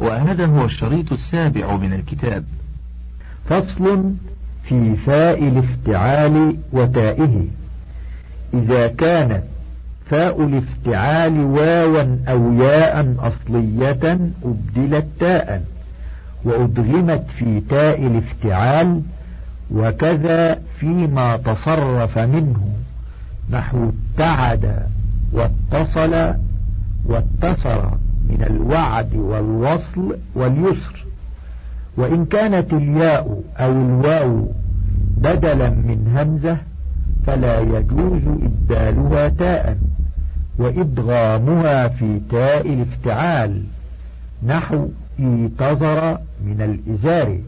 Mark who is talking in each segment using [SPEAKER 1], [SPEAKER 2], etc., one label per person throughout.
[SPEAKER 1] وهذا هو الشريط السابع من الكتاب.
[SPEAKER 2] فصل في فاء الافتعال وتائه. إذا كانت فاء الافتعال واوا أو ياء أصلية أبدلت تاء وأدغمت في تاء الافتعال وكذا فيما تصرف منه نحو ابتعد واتصل واتصر. من الوعد والوصل واليسر. وإن كانت الياء أو الواو بدلا من همزة فلا يجوز إبدالها تاء وإدغامها في تاء الافتعال نحو إيتظر من الإزار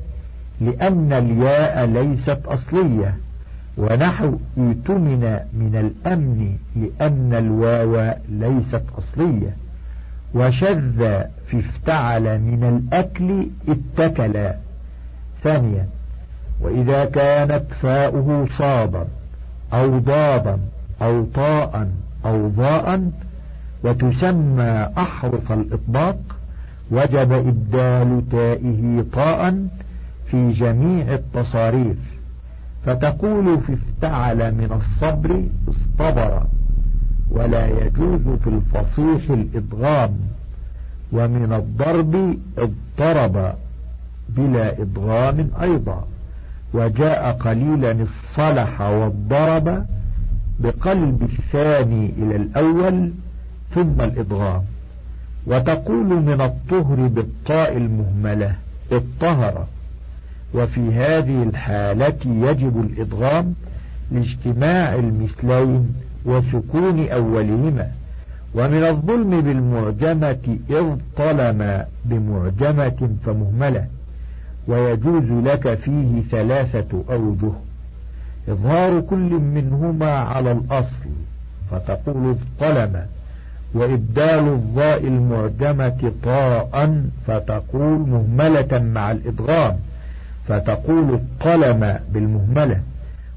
[SPEAKER 2] لأن الياء ليست أصلية ونحو ائتمن من الأمن لأن الواو ليست أصلية. وشذ في افتعل من الأكل اتكل. ثانيا وإذا كانت فاؤه صادا أو ضادا أو طاء أو ضاء وتسمى أحرف الإطباق وجب إبدال تائه طاء في جميع التصاريف. فتقول في افتعل من الصبر اصطبر. ولا يجوز في الفصيح الإدغام ومن الضرب اضطرب بلا إدغام أيضا وجاء قليلا الصلح والضرب بقلب الثاني إلى الأول ثم الإدغام وتقول من الطهر بالطاء المهملة الطهر وفي هذه الحالة يجب الإدغام لاجتماع المثلين وسكون أولهما. ومن الظلم بالمعجمة إذ طلم بمعجمة فمهملة ويجوز لك فيه ثلاثة أوجه. إظهار كل منهما على الأصل فتقول اظطلم. وإبدال الضاء المعجمة طاء فتقول مهملة مع الإدغام فتقول اطلم بالمهملة.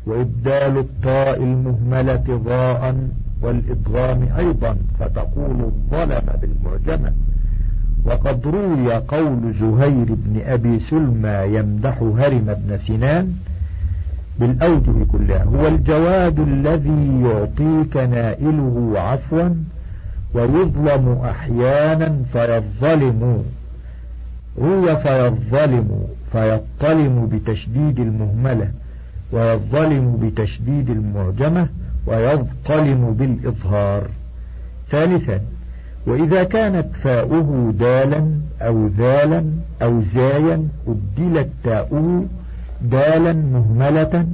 [SPEAKER 2] وإبدال الطاء المهملة ضاء والإدغام أيضا فتقول الظلم بالمعجمة. وقد روي قول زهير بن أبي سلمى يمدح هرم بن سنان بالأوجه كلها هو الجواد الذي يعطيك نائله عفوا ويظلم أحيانا فيظلم روي فيظلم فيطلم بتشديد المهملة. ويظلم بتشديد المعجمة ويظلم بالإظهار. ثالثا وإذا كانت فاؤه دالا أو ذالا أو زايا أبدلت تاؤه دالا مهملة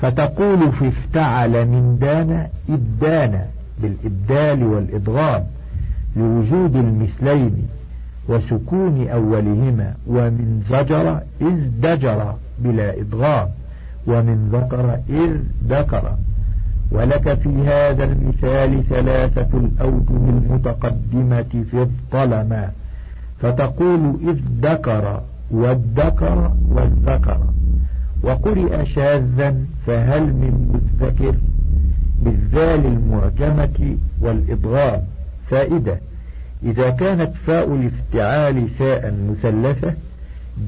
[SPEAKER 2] فتقول في افتعل من دان إبدان بالإبدال والإضغام لوجود المثلين وسكون أولهما ومن زجر إذ دجر بلا إضغام. ومن ذكر إذ ذكر. ولك في هذا المثال ثلاثة الأوجه المتقدمة في الظلم فتقول إذ ذكر والذكر والذكر. وقرئ شاذا فهل من مذكر بالذال المعجمة والإضغام فائدة إذا كانت فاء الافتعال فاء مثلثة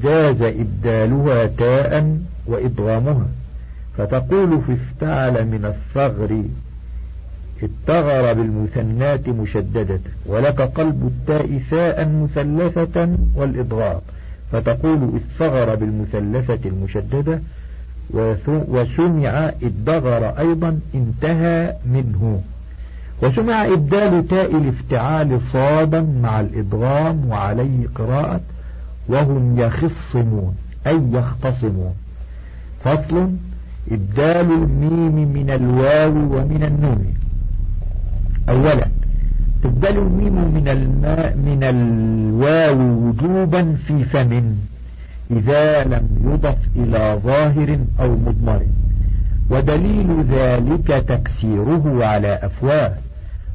[SPEAKER 2] جاز إبدالها تاء وإدغامها فتقول في افتعل من الثغر اتغر بالمثنات مشددة ولك قلب التاء ثاء مثلثة والإضغام فتقول اثغر بالمثلثة المشددة وسمع إدغر أيضا انتهى منه. وسمع إبدال تاء الافتعال صادا مع الإدغام وعليه قراءة. وهم يخصمون أي يختصمون. فصل إبدال الميم من الواو ومن النون. أولا تبدل الميم من الماء من الواو وجوبا في فم إذا لم يضف إلى ظاهر أو مضمر. ودليل ذلك تكسيره على أفواه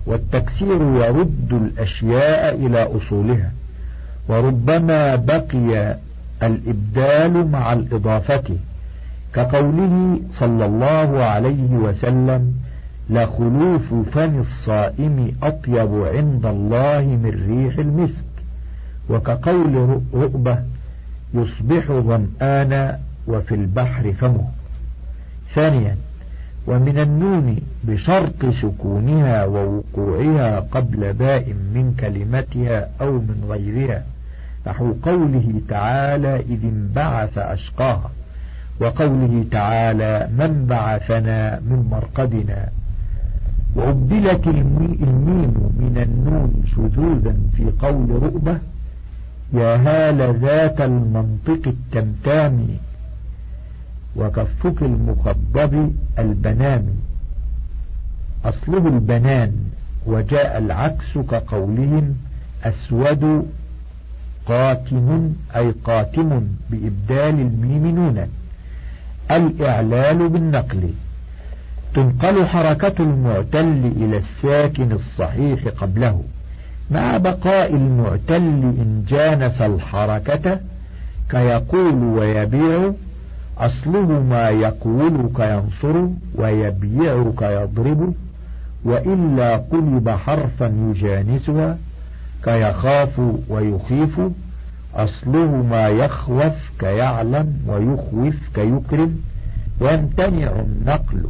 [SPEAKER 2] والتكسير يرد الأشياء إلى أصولها. وربما بقي الإبدال مع الإضافة. كقوله صلى الله عليه وسلم لخلوف فم الصائم أطيب عند الله من ريح المسك. وكقول رؤبة يصبح ظمآنا وفي البحر فمه. ثانيا ومن النون بشرط سكونها ووقوعها قبل باء من كلمتها أو من غيرها نحو قوله تعالى إذ انبعث أشقاها وقوله تعالى من بعثنا من مرقدنا. وأبدلت الميم من النون شذوذا في قول رؤبة يا هال ذات المنطق التمتام وكفك المخضب البنان. أصله البنان وجاء العكس كقولهم أسود قاتم أي قاتم بإبدال الميم نونا الإعلال بالنقل. تنقل حركة المعتل إلى الساكن الصحيح قبله. مع بقاء المعتل إن جانس الحركة كيقول ويبيع أصله ما يقول كينصر ويبيع كيضرب وإلا قلب حرفا يجانسها كيخاف ويخيف. أصله ما يخوف كيعلم ويخوف كيكرم ويمتنع النقل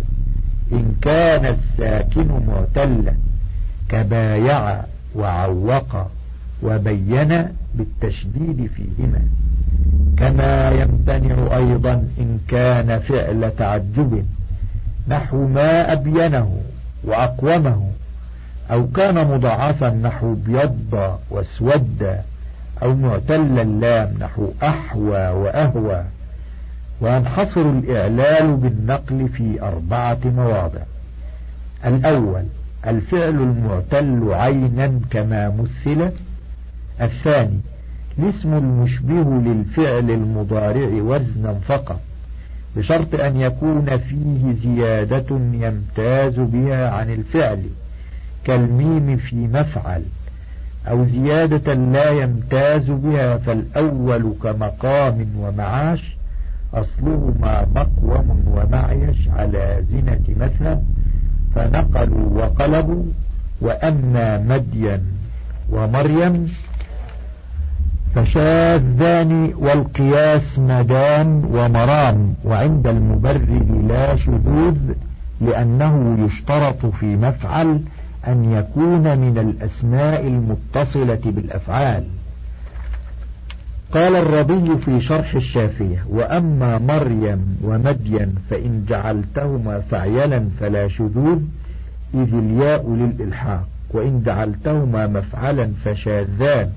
[SPEAKER 2] إن كان الساكن معتلا كبايع وعوق. وبين بالتشديد فيهما. كما يمتنع أيضا إن كان فعل تعجب نحو ما أبينه وأقومه أو كان مضاعفا نحو بيض واسود أو معتل اللام نحو أحوى وأهوى. وينحصر الإعلال بالنقل في أربعة مواضع. الأول الفعل المعتل عينا كما مثل الثاني الاسم المشبه للفعل المضارع وزنا فقط بشرط أن يكون فيه زيادة يمتاز بها عن الفعل كالميم في مفعل أو زيادة لا يمتاز بها فالأول كمقام ومعاش أصلهما مقوم ومعيش على زنة مثلا فنقلوا وقلبوا وأما مدين ومريم فشاذان والقياس مدان ومرام وعند المبرد لا شذوذ لأنه يشترط في مفعل أن يكون من الأسماء المتصلة بالأفعال. قال الرضي في شرح الشافية وأما مريم ومدين فإن جعلتهما فعيلا فلا شذوذ إذ الياء للإلحاق وإن جعلتهما مفعلا فشاذان.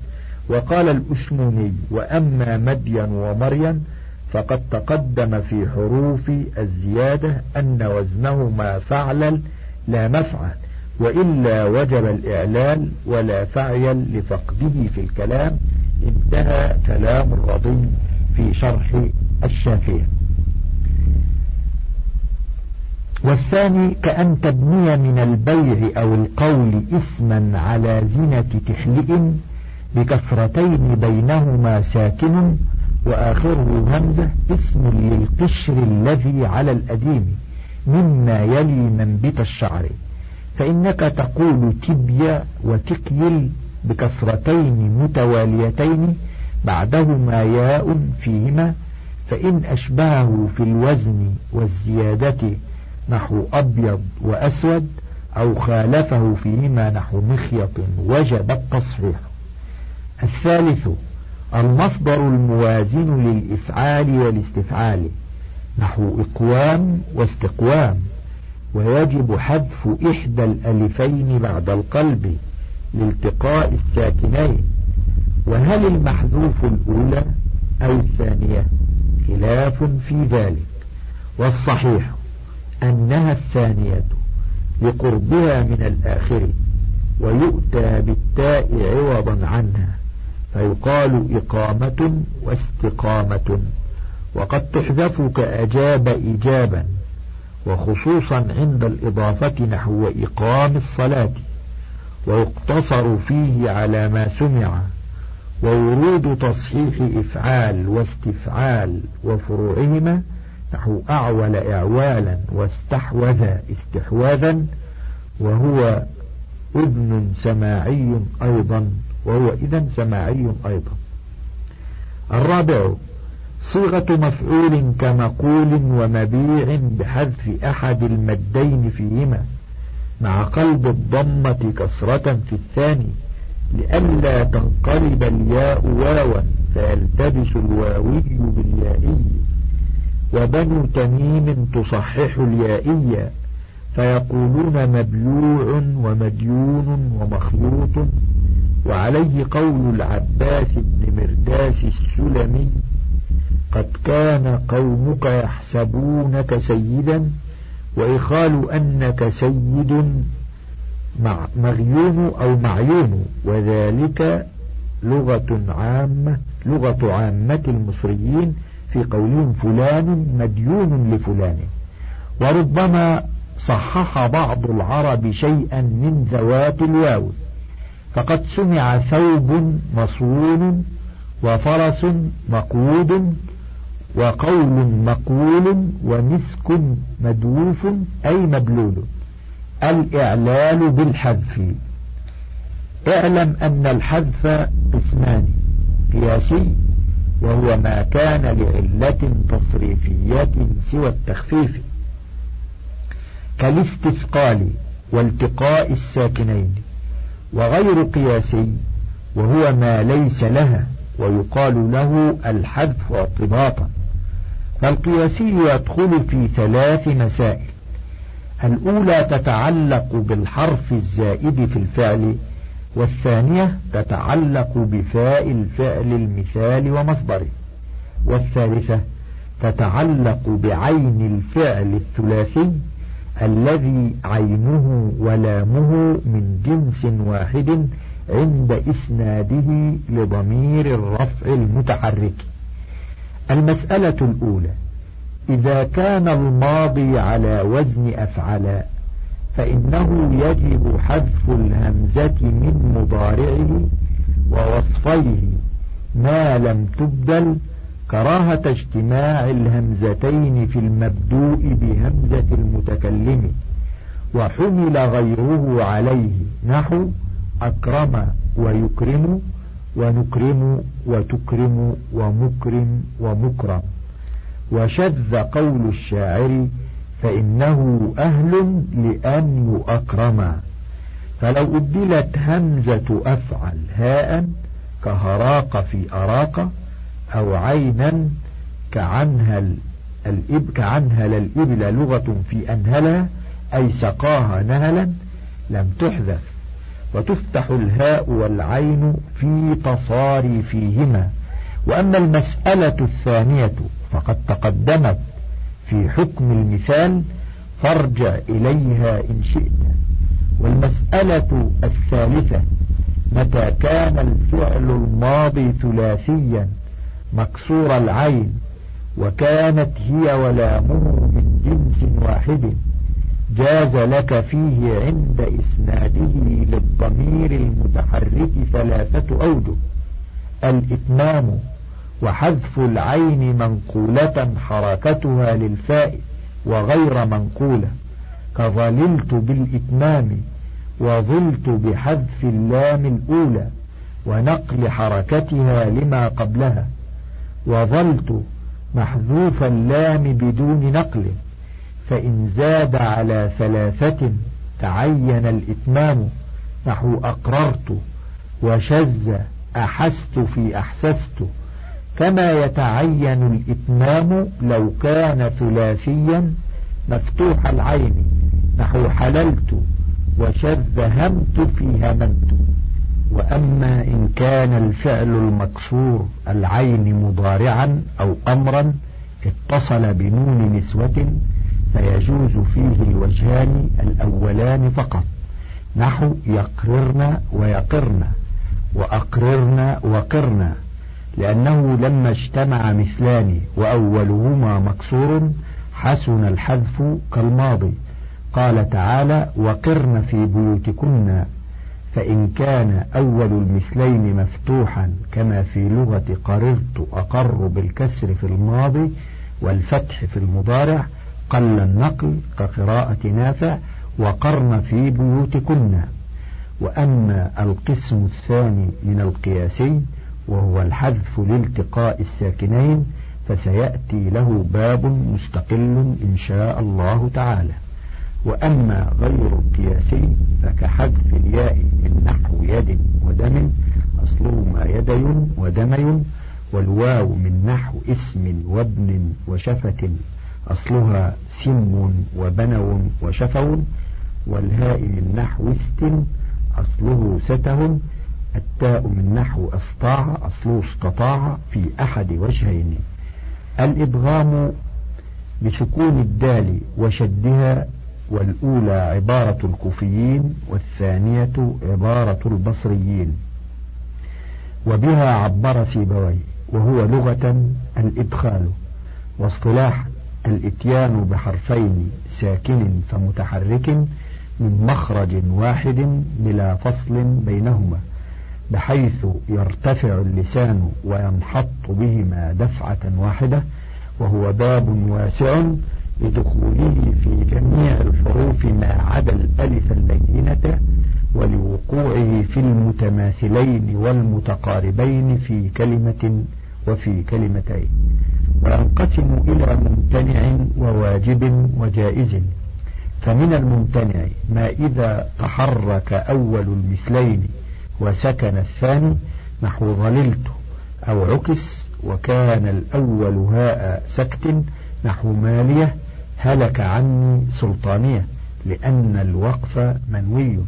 [SPEAKER 2] وقال الأشموني وأما مدين ومريم فقد تقدم في حروف الزيادة أن وزنهما فعلا لا مفعل وإلا وجب الإعلال ولا فعل لفقده في الكلام. انتهى كلام الرضي في شرح الشافية والثاني كأن تبني من البيع أو القول اسما على زنة تحلئ بكسرتين بينهما ساكن وآخره همزة اسم للقشر الذي على الأديم مما يلي منبت الشعر. فإنك تقول تبيا وتكيل بكسرتين متواليتين بعدهما ياء فيهما فإن أشبهه في الوزن والزيادة نحو أبيض وأسود أو خالفه فيهما نحو مخيط وجب التصحيح الثالث المصدر الموازن للإفعال والاستفعال نحو إقوام واستقوام ويجب حذف إحدى الألفين بعد القلب لالتقاء الساكنين. وهل المحذوف الأولى أو الثانية؟ خلاف في ذلك. والصحيح أنها الثانية لقربها من الآخر ويؤتى بالتاء عوضا عنها. فيقال إقامة واستقامة وقد تحذف كأجاب إجابا وخصوصا عند الإضافة نحو إقام الصلاة ويقتصر فيه على ما سمع وورود تصحيح إفعال واستفعال وفروعهما نحو أعول إعوالا واستحوذ استحواذا وهو أذن سماعي أيضا. وهو إذا سماعي أيضا. الرابع صيغة مفعول كمقول ومبيع بحذف أحد المدين فيهما مع قلب الضمة كسرة في الثاني لئلا تنقلب الياء واوا فيلتبس الواوي باليائي. وبنو تميم تصحح اليائية فيقولون مبلوع ومديون ومخلوط وعليه قول العباس بن مرداس السلمي قد كان قومك يحسبونك سيدا وإخال أنك سيد مغيون أو معيون وذلك لغة عامة لغة عامة المصريين في قولهم فلان مديون لفلان. وربما صحح بعض العرب شيئا من ذوات الواو فقد سمع ثوب مصون وفرس مقود وقول مقول ومسك مدووف أي مبلول. الإعلال بالحذف. اعلم أن الحذف قسمان قياسي وهو ما كان لعلة تصريفية سوى التخفيف. كالاستثقال والتقاء الساكنين وغير قياسي وهو ما ليس لها ويقال له الحذف ارتباطا فالقياسي يدخل في ثلاث مسائل. الأولى تتعلق بالحرف الزائد في الفعل والثانية تتعلق بفاء الفعل المثال ومصدره والثالثة تتعلق بعين الفعل الثلاثي الذي عينه ولامه من جنس واحد عند إسناده لضمير الرفع المتحرك. المسألة الأولى إذا كان الماضي على وزن أفعل فإنه يجب حذف الهمزة من مضارعه ووصفيه ما لم تبدل كراهة اجتماع الهمزتين في المبدوء بهمزة المتكلم وحمل غيره عليه نحو أكرم ويكرم ونكرم وتكرم ومكرم ومكرم. وشذ قول الشاعر فإنه أهل لأن يؤكرم. فلو أبدلت همزة أفعل هاء كهراق في أراق أو عينا كعنهل الإب كعنهل الإبل لغة في أنهلها أي سقاها نهلا لم تحذف. وتفتح الهاء والعين في تصاريفيهما وأما المسألة الثانية فقد تقدمت في حكم المثال فارجع إليها إن شئت. والمسألة الثالثة متى كان الفعل الماضي ثلاثيا؟ مكسور العين وكانت هي ولامه من جنس واحد جاز لك فيه عند إسناده للضمير المتحرك ثلاثة أوجه الإتمام وحذف العين منقولة حركتها للفاء وغير منقولة كظللت بالإتمام وظلت بحذف اللام الأولى ونقل حركتها لما قبلها. وظلت محذوف اللام بدون نقل فإن زاد على ثلاثة تعين الإتمام نحو أقررت وشز أحست في أحسست. كما يتعين الإتمام لو كان ثلاثيا مفتوح العين نحو حللت وشذ همت في هممت. وأما إن كان الفعل المكسور العين مضارعا أو أمرا اتصل بنون نسوة فيجوز فيه الوجهان الأولان فقط. نحو يقررن ويقرن وأقررن وقرن لأنه لما اجتمع مثلان وأولهما مكسور حسن الحذف كالماضي. قال تعالى وقرن في بيوتكن فإن كان أول المثلين مفتوحا كما في لغة قررت أقر بالكسر في الماضي والفتح في المضارع قل النقل كقراءة نافع وقرن في بيوتكن وأما القسم الثاني من القياسي وهو الحذف لالتقاء الساكنين فسيأتي له باب مستقل إن شاء الله تعالى. وأما غير القياسي فكحذف الياء من نحو يد ودم أصلهما يدي ودمي والواو من نحو اسم وابن وشفة أصلها سم وبنو وشفو والهاء من نحو است أصله ستة التاء من نحو أسطاع أصله استطاع في أحد وجهين. الإبغام بسكون الدال وشدها والأولى عبارة الكوفيين والثانية عبارة البصريين. وبها عبر سيبوي وهو لغة الإدخال واصطلاح الإتيان بحرفين ساكن فمتحرك من مخرج واحد بلا فصل بينهما بحيث يرتفع اللسان وينحط بهما دفعة واحدة وهو باب واسع لدخوله في جميع الحروف ما عدا الألف اللينة ولوقوعه في المتماثلين والمتقاربين في كلمة وفي كلمتين. وينقسم إلى ممتنع وواجب وجائز. فمن الممتنع ما إذا تحرك أول المثلين وسكن الثاني نحو ظللت أو عكس وكان الأول هاء سكت نحو مالية هلك عني سلطانية لأن الوقف منوي.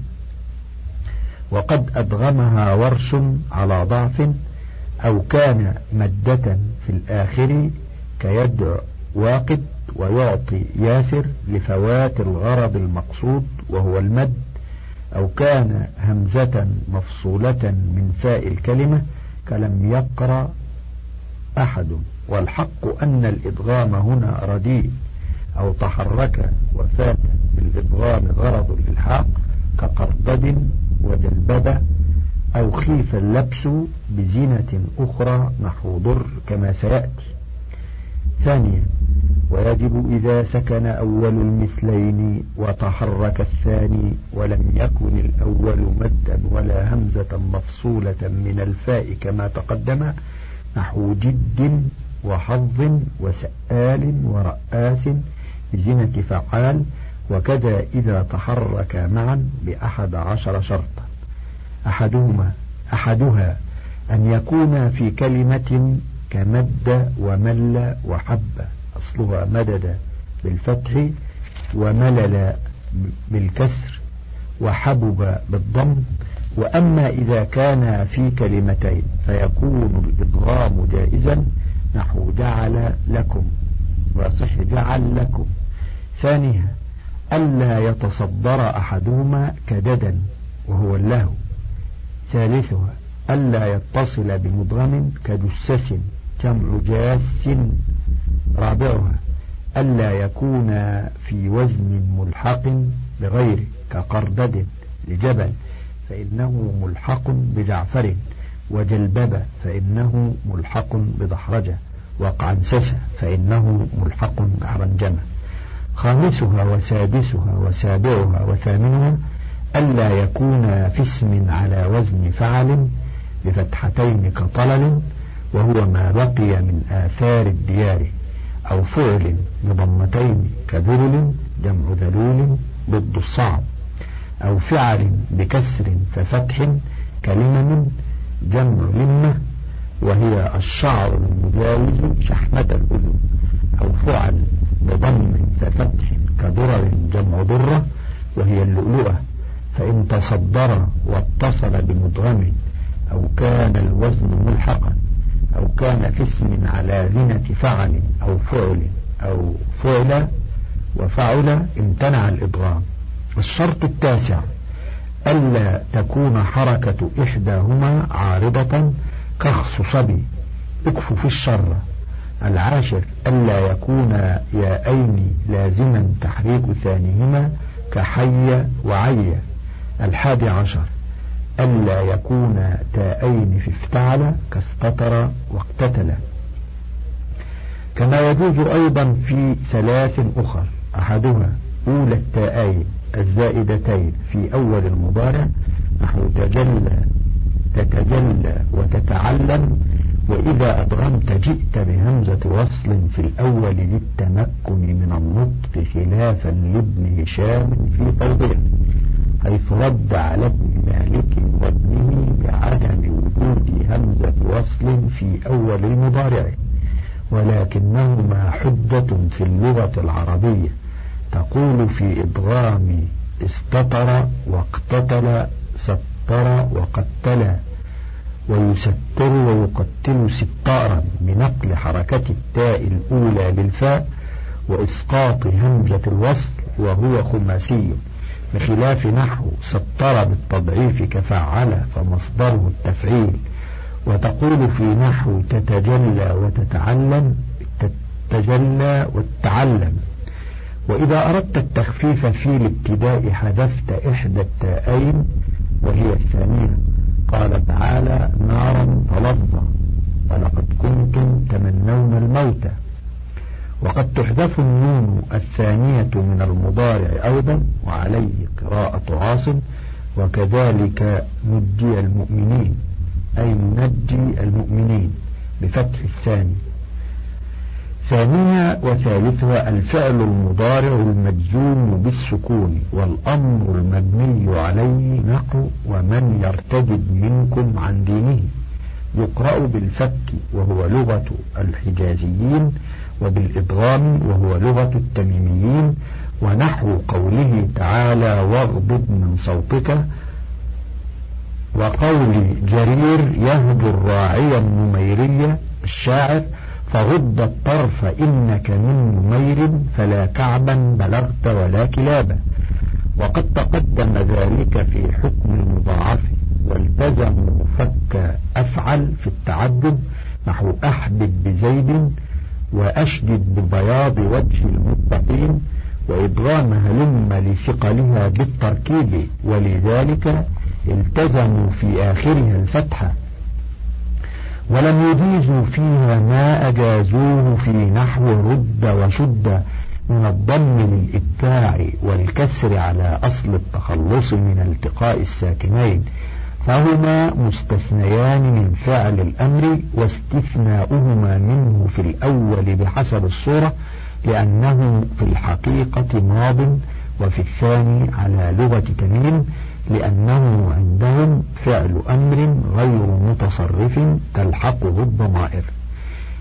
[SPEAKER 2] وقد أدغمها ورش على ضعف أو كان مدة في الآخر كيدع واقد ويعطي ياسر لفوات الغرض المقصود وهو المد أو كان همزة مفصولة من فاء الكلمة كلم يقرأ أحد. والحق أن الإدغام هنا رديء أو تحرك وفات بالإدغام غرض الإلحاق كقرضد وجلببة أو خيف اللبس بزينة أخرى نحو ضر كما سيأتي. ثانيا ويجب إذا سكن أول المثلين وتحرك الثاني ولم يكن الأول مدا ولا همزة مفصولة من الفاء كما تقدم نحو جد وحظ وسآل ورآس بزنة فعال وكذا إذا تحرك معا بأحد عشر شرطا. أحدهما أحدها أن يكون في كلمة كمد ومل وحب أصلها مدد بالفتح وملل بالكسر وحبب بالضم. وأما إذا كان في كلمتين فيكون الإدغام جائزا نحو جعل لكم وصح جعل لكم. ثانيها ألا يتصدر أحدهما كددا وهو اللهو. ثالثها ألا يتصل بمدغم كجسس جمع جاس رابعها ألا يكون في وزن ملحق بغيره كقردد لجبل فإنه ملحق بجعفر وجلبب فإنه ملحق بضحرجة وقعنسسة فإنه ملحق بحرنجمة خامسها وسادسها وسابعها وثامنها ألا يكون في اسم على وزن فعل بفتحتين كطلل وهو ما بقي من آثار الديار أو فعل بضمتين كذلل جمع ذلول ضد الصعب أو فعل بكسر ففتح كلمم جمع لمة وهي الشعر المجاوز شحمة الأذن أو فعل بضم ففتح كدرر جمع درة وهي اللؤلؤة فإن تصدر واتصل بمدغم أو كان الوزن ملحقا أو كان اسم على ذنة فعل أو فعل أو فعل وفعل امتنع الإضغام الشرط التاسع ألا تكون حركة إحداهما عارضة كخص صبي اكف في الشر. العاشر ألا يكون ياءين لازما تحريك ثانيهما كحي وعي. الحادي عشر. ألا يكون تاءين في افتعل كاستتر واقتتل. كما يجوز أيضا في ثلاث أخر. أحدها أولى التاءين الزائدتين في أول المضارع. نحو تجلى تتجلى وتتعلم. وإذا أدغمت جئت بهمزة وصل في الأول للتمكن من النطق خلافا لابن هشام في توضيح. حيث رد على ابن مالك وابنه بعدم وجود همزة وصل في أول المضارع ولكنهما حجة في اللغة العربية تقول في إدغام استطر واقتتل ستر وقتل ويستر ويقتل ستارا بنقل حركة التاء الأولى للفاء وإسقاط همزة الوصل وهو خماسي. بخلاف نحو ستر بالتضعيف كفعل فمصدره التفعيل. وتقول في نحو تتجلى وتتعلم تتجلى وتتعلم. وإذا أردت التخفيف في الابتداء حذفت إحدى التاءين وهي الثانية. قال تعالى نارا تلظى ولقد كنتم تمنون الموت وقد تحذف النون الثانية من المضارع أيضا وعليه قراءة عاصم وكذلك نجي المؤمنين أي ننجي المؤمنين بفتح الثاني. ثانيها وثالثها الفعل المضارع المجزوم بالسكون والأمر المبني عليه نحو ومن يرتد منكم عن دينه. يقرأ بالفك وهو لغة الحجازيين وبالإدغام وهو لغة التميميين ونحو قوله تعالى واغضب من صوتك وقول جرير يهجر راعيا نميرية الشاعر فغض الطرف إنك من نمير فلا كعبا بلغت ولا كلابا وقد تقدم ذلك في حكم المضاعف والتزموا فك أفعل في التعدد نحو أحبب بزيد وأشدد ببياض وجه المتقين وإدغام هلم لثقلها بالتركيب ولذلك التزموا في آخرها الفتحة. ولم يجيزوا فيها ما أجازوه في نحو رد وشد من الضم للإبتاع والكسر على أصل التخلص من التقاء الساكنين. فهما مستثنيان من فعل الأمر واستثناؤهما منه في الأول بحسب الصورة لأنه في الحقيقة ماض وفي الثاني على لغة تميم لأنه عندهم فعل أمر غير متصرف تلحقه الضمائر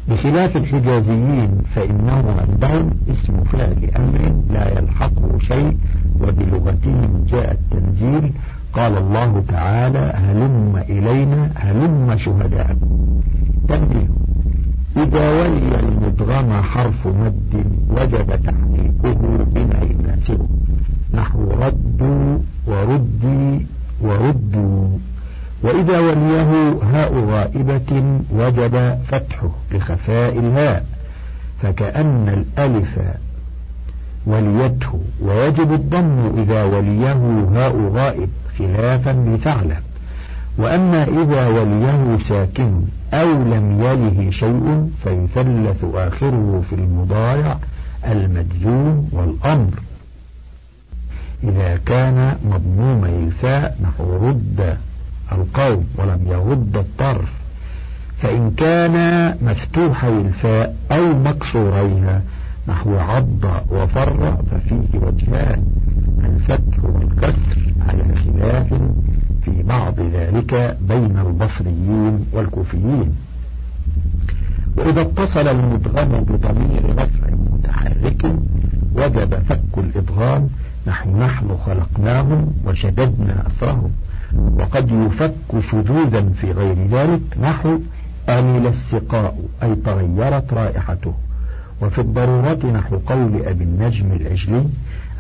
[SPEAKER 2] بخلاف الحجازيين فإنه عندهم اسم فعل أمر لا يلحقه شيء وبلغتهم جاء التنزيل قال الله تعالى هلم إلينا هلم شهداء. تنبيه إذا ولي المدغم حرف مد وجب تحريكه بما يناسبه نحو ردوا وردي وردوا. وإذا وليه هاء غائبة وجب فتحه لخفاء الهاء. فكأن الألف وليته. ويجب الضم إذا وليه هاء غائب خلافا لثعلب وأما إذا وليه ساكن أو لم يله شيء فيثلث آخره في المضارع المجزوم والأمر. إذا كان مضموم الفاء نحو رد القوم ولم يرد الطرف. فإن كان مفتوحي الفاء أو مكسوريها نحو عض وفر ففيه وجهان الفتح والكسر على خلاف في بعض ذلك بين البصريين والكوفيين. وإذا اتصل المدغم بضمير رفع متحرك وجب فك الإدغام نحن نحن خلقناهم وشددنا أسرهم. وقد يفك شذوذا في غير ذلك نحو أمل السقاء أي تغيرت رائحته. وفي الضرورة نحو قول أبي النجم العجلي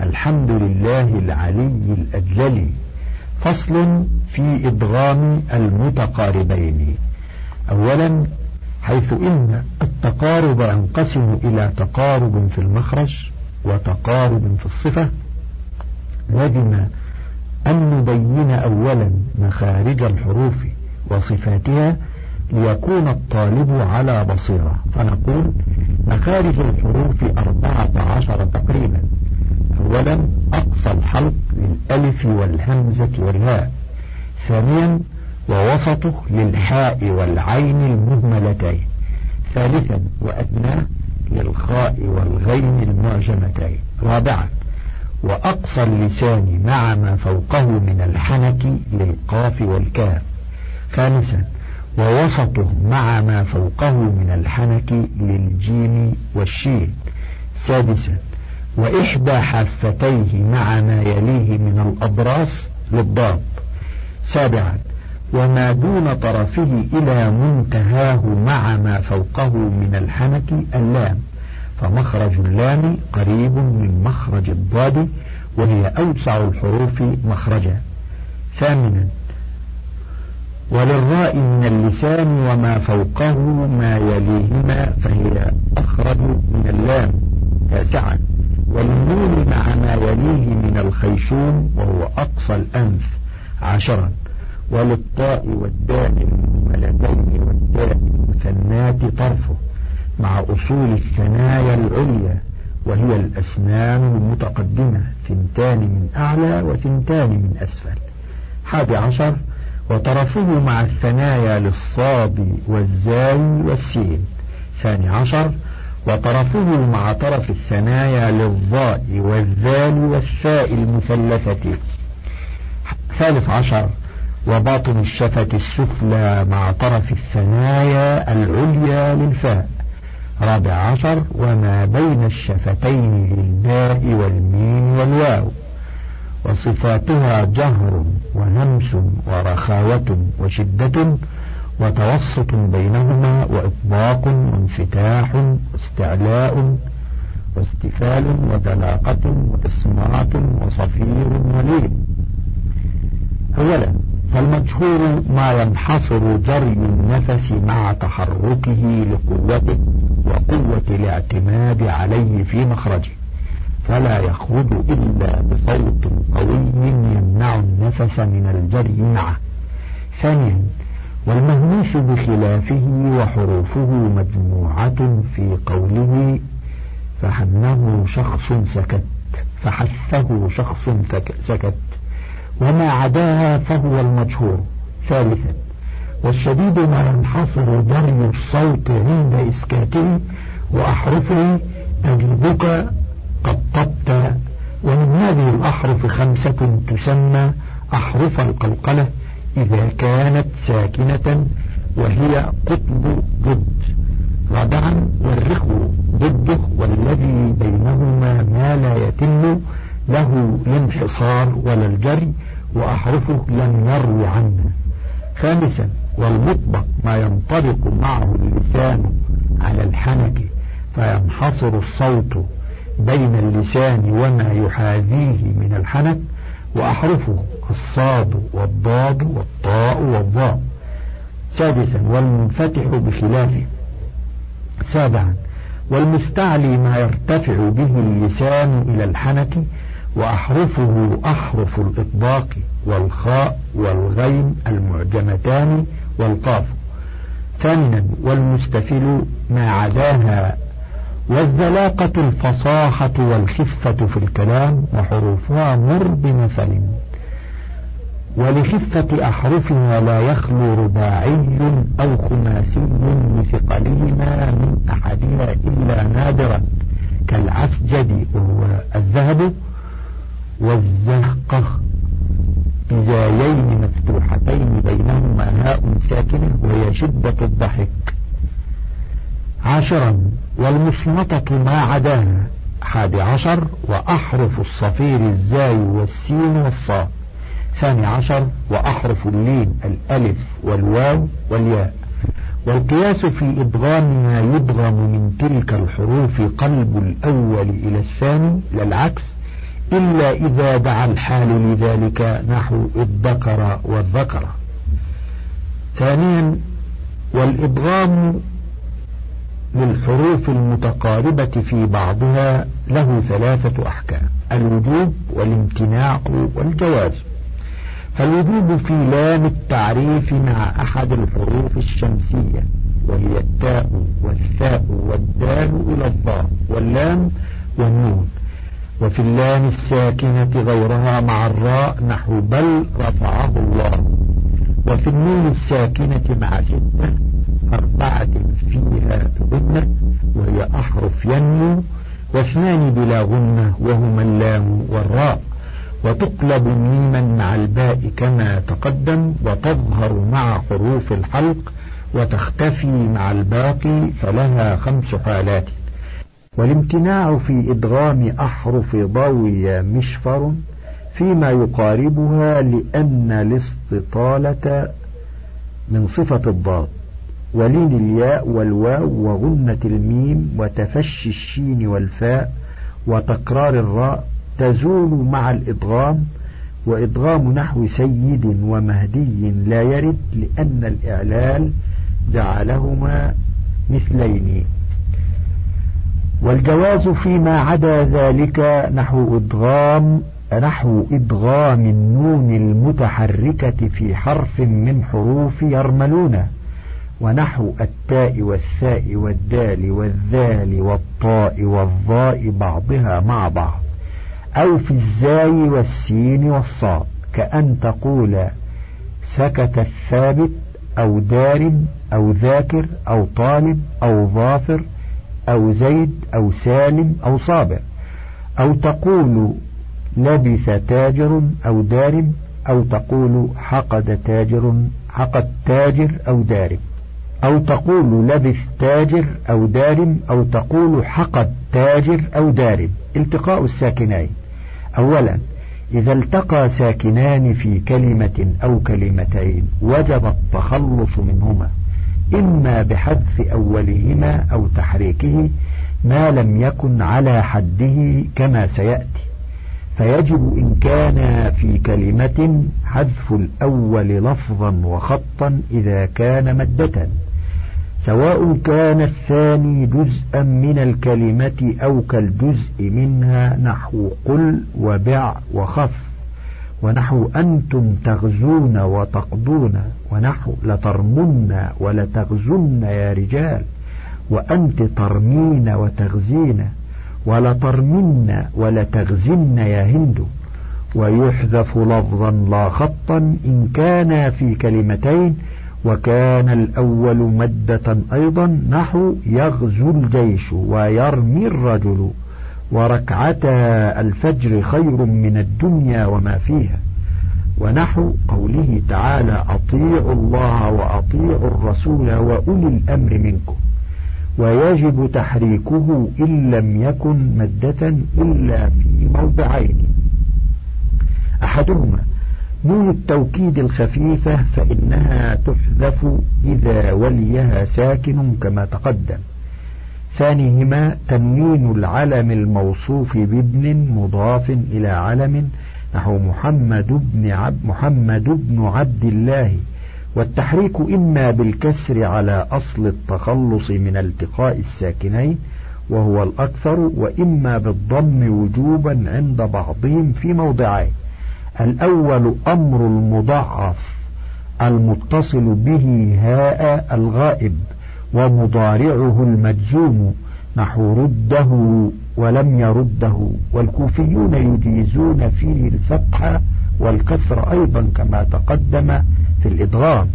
[SPEAKER 2] الحمد لله العلي الأجلل. فصل في إدغام المتقاربين. أولا حيث إن التقارب ينقسم إلى تقارب في المخرج وتقارب في الصفة. لازم أن نبين أولا مخارج الحروف وصفاتها ليكون الطالب على بصيرة. فنقول مخارج الحروف أربعة عشر تقريبا. أولا أقصى الحلق للألف والهمزة والهاء. ثانيا ووسطه للحاء والعين المهملتين. ثالثا وأدناه للخاء والغين المعجمتين. رابعا وأقصى اللسان مع ما فوقه من الحنك للقاف والكاف. خامسا ووسطه مع ما فوقه من الحنك للجيم والشين سادسا وإحدى حافتيه مع ما يليه من الأضراس للضاد سابعا وما دون طرفه إلى منتهاه مع ما فوقه من الحنك اللام. فمخرج اللام قريب من مخرج الضاد وهي أوسع الحروف مخرجا. ثامنا وللراء من اللسان وما فوقه ما يليهما فهي أخرج من اللام تاسعا. والنون مع ما يليه من الخيشوم وهو أقصى الأنف عشرا. وللطاء والدال المهملتين والدال المثنات طرفه مع أصول الثنايا العليا وهي الأسنان المتقدمة ثنتان من أعلى وثنتان من أسفل. حادي عشر وطرفه مع الثنايا للصاد والزاي والسين. ثاني عشر وطرفه مع طرف الثنايا للضاء والذال والثاء المثلثة. ثالث عشر وباطن الشفة السفلى مع طرف الثنايا العليا للفاء. رابع عشر وما بين الشفتين للباء والميم والواو. وصفاتها جهر ونمس ورخاوة وشدة وتوسط بينهما وإطباق وانفتاح واستعلاء واستفال ودلاقة وإصمات وصفير ولين أولا فالمجهور ما ينحصر جري النفس مع تحركه لقوته وقوة الاعتماد عليه في مخرجه. فلا يخرج إلا بصوت قوي يمنع النفس من الجري معه. ثانيا والمهموس بخلافه وحروفه مجموعة في قوله فحنه شخص سكت فحثه شخص سكت وما عداها فهو المجهور ثالثا والشديد ما ينحصر جري الصوت عند إسكاته وأحرفه أجلبك قد طبت ومن هذه الأحرف خمسة تسمى أحرف القلقلة إذا كانت ساكنة وهي قطب ضد. رابعا والرخو ضده والذي بينهما ما لا يتم له الانحصار ولا الجري وأحرفه لم يروي عنه. خامسا والمطبق ما ينطبق معه اللسان على الحنك فينحصر الصوت بين اللسان وما يحاذيه من الحنك وأحرفه الصاد والضاد والطاء والضاء. سادسا والمنفتح بخلافه. سابعا والمستعلي ما يرتفع به اللسان إلى الحنك وأحرفه أحرف الإطباق والخاء والغين المعجمتان والقاف. ثامنا والمستفل ما عداها والذلاقة الفصاحة والخفة في الكلام وحروفها مر بمثل. ولخفة أحرفها لا يخلو رباعي أو خماسي لثقلهما من أحدها إلا نادرا. كالعسجد وهو الذهب والزهقة بزايين مفتوحتين بينهما هاء ساكنة وهي شدة الضحك. عاشرا والمصمتة ما عداها حادي عشر وأحرف الصفير الزاي والسين والصاد ثاني عشر وأحرف اللين الألف والواو والياء. والقياس في إدغام ما يدغم من تلك الحروف قلب الأول إلى الثاني للعكس إلا إذا دعا الحال لذلك نحو الذكر والذكر. ثانيا والإدغام للحروف المتقاربة في بعضها له ثلاثة أحكام الوجوب والامتناع والجواز. فالوجوب في لام التعريف مع أحد الحروف الشمسية وهي التاء والثاء والدال إلى الضاء واللام والنون. وفي اللام الساكنة غيرها مع الراء نحو بل رفعه الله. وفي النون الساكنة مع ستة أربعة فيها غنة وهي أحرف ينمو واثنان بلا غنة وهما اللام والراء. وتقلب ميما مع الباء كما تقدم وتظهر مع حروف الحلق وتختفي مع الباقي فلها خمس حالات. والامتناع في إدغام أحرف ضوي مشفر فيما يقاربها لأن الاستطالة من صفة الضاد. ولين الياء والواو وغنة الميم وتفشي الشين والفاء وتكرار الراء تزول مع الإدغام وإدغام نحو سيد ومهدي لا يرد لأن الإعلال جعلهما مثلين. والجواز فيما عدا ذلك نحو إدغام نحو إدغام النون المتحركة في حرف من حروف يرملون. ونحو التاء والثاء والدال والذال والطاء والظاء بعضها مع بعض. أو في الزاي والسين والصاد كأن تقول سكت الثابت أو دار أو ذاكر أو طالب أو ظافر أو زيد أو سالم أو صابر. أو تقول لبث تاجر أو دارم أو تقول حقد تاجر حقد تاجر أو دارم أو تقول لبث تاجر أو دارم أو تقول حقد تاجر أو دارم التقاء الساكنين. أولا إذا التقى ساكنان في كلمة أو كلمتين وجب التخلص منهما. إما بحذف أولهما أو تحريكه ما لم يكن على حده كما سيأتي. فيجب إن كان في كلمة حذف الأول لفظا وخطا إذا كان مدة سواء كان الثاني جزءا من الكلمة أو كالجزء منها نحو قل وبع وخف ونحو أنتم تغزون وتقضون ونحو لترمن ولتغزن يا رجال وأنت ترمين وتغزين ولترمن ولتغزن يا هند ويحذف لفظا لا خطا إن كان في كلمتين وكان الأول مدة أيضا نحو يغزو الجيش ويرمي الرجل وركعتا الفجر خير من الدنيا وما فيها. ونحو قوله تعالى أطيعوا الله وأطيعوا الرسول وأولي الأمر منكم. ويجب تحريكه إن لم يكن مدة إلا في موضعين. أحدهما نون التوكيد الخفيفة فإنها تحذف إذا وليها ساكن كما تقدم. ثانيهما تنوين العلم الموصوف بابن مضاف إلى علم نحو محمد بن عبد محمد بن عبد الله. والتحريك إما بالكسر على أصل التخلص من التقاء الساكنين وهو الأكثر وإما بالضم وجوبا عند بعضهم في موضعين. الأول أمر المضاعف المتصل به هاء الغائب ومضارعه المجزوم نحو رده ولم يرده. والكوفيون يجيزون فيه الفتح والكسر أيضا كما تقدم في الإدغام.